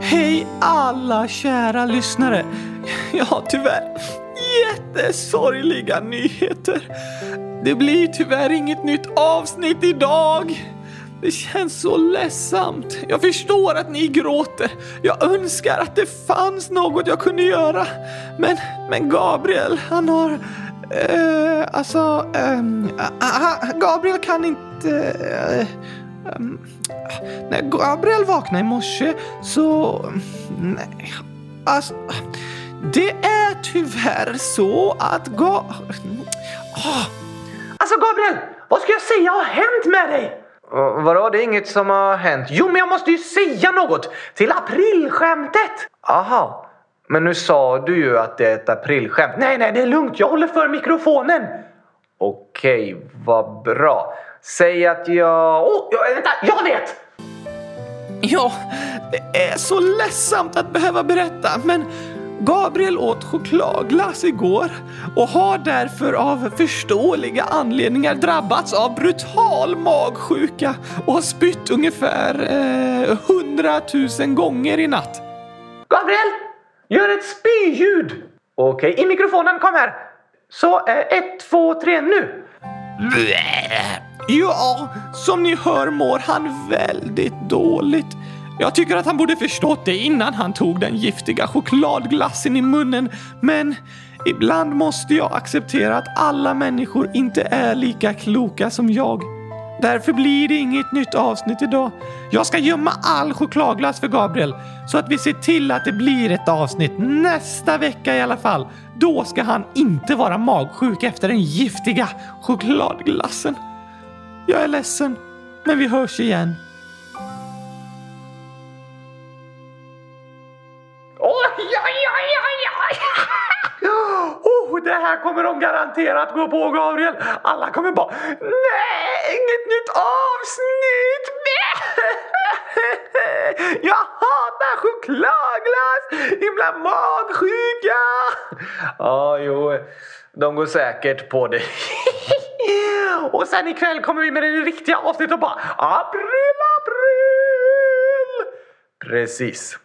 Hej alla kära lyssnare. Jag har tyvärr jättesorgliga nyheter. Det blir tyvärr inget nytt avsnitt idag. Det känns så ledsamt. Jag förstår att ni gråter. Jag önskar att det fanns något jag kunde göra. Men, men Gabriel, han har... Eh, alltså... Eh, Gabriel kan inte... Eh, när Gabriel vaknade i morse så... Nej. Alltså... Det är tyvärr så att Ga... Oh. Alltså Gabriel! Vad ska jag säga har hänt med dig? Uh, vadå, det är inget som har hänt? Jo, men jag måste ju säga något! Till aprilskämtet! Aha. Men nu sa du ju att det är ett aprilskämt. Nej, nej, det är lugnt. Jag håller för mikrofonen. Okej, vad bra. Säg att jag... Oh, vänta, jag vet! Ja, det är så ledsamt att behöva berätta, men Gabriel åt chokladglass igår och har därför av förståeliga anledningar drabbats av brutal magsjuka och har spytt ungefär hundratusen eh, gånger i natt. Gabriel! Gör ett spyljud! Okej, okay, i mikrofonen, kom här! Så, eh, ett, två, tre, nu! Ja, som ni hör mår han väldigt dåligt. Jag tycker att han borde förstått det innan han tog den giftiga chokladglassen i munnen. Men ibland måste jag acceptera att alla människor inte är lika kloka som jag. Därför blir det inget nytt avsnitt idag. Jag ska gömma all chokladglass för Gabriel så att vi ser till att det blir ett avsnitt nästa vecka i alla fall. Då ska han inte vara magsjuk efter den giftiga chokladglassen. Jag är ledsen, men vi hörs igen. Oj, oj, oj, oj, oj. Oh, det här kommer de garanterat gå på Gabriel. Alla kommer bara Nej, inget nytt avsnitt! Jag hatar chokladglass! Himla magsjuka! Ja, jo, de går säkert på det. Och sen ikväll kommer vi med det riktiga avsnittet och bara april, april! Precis.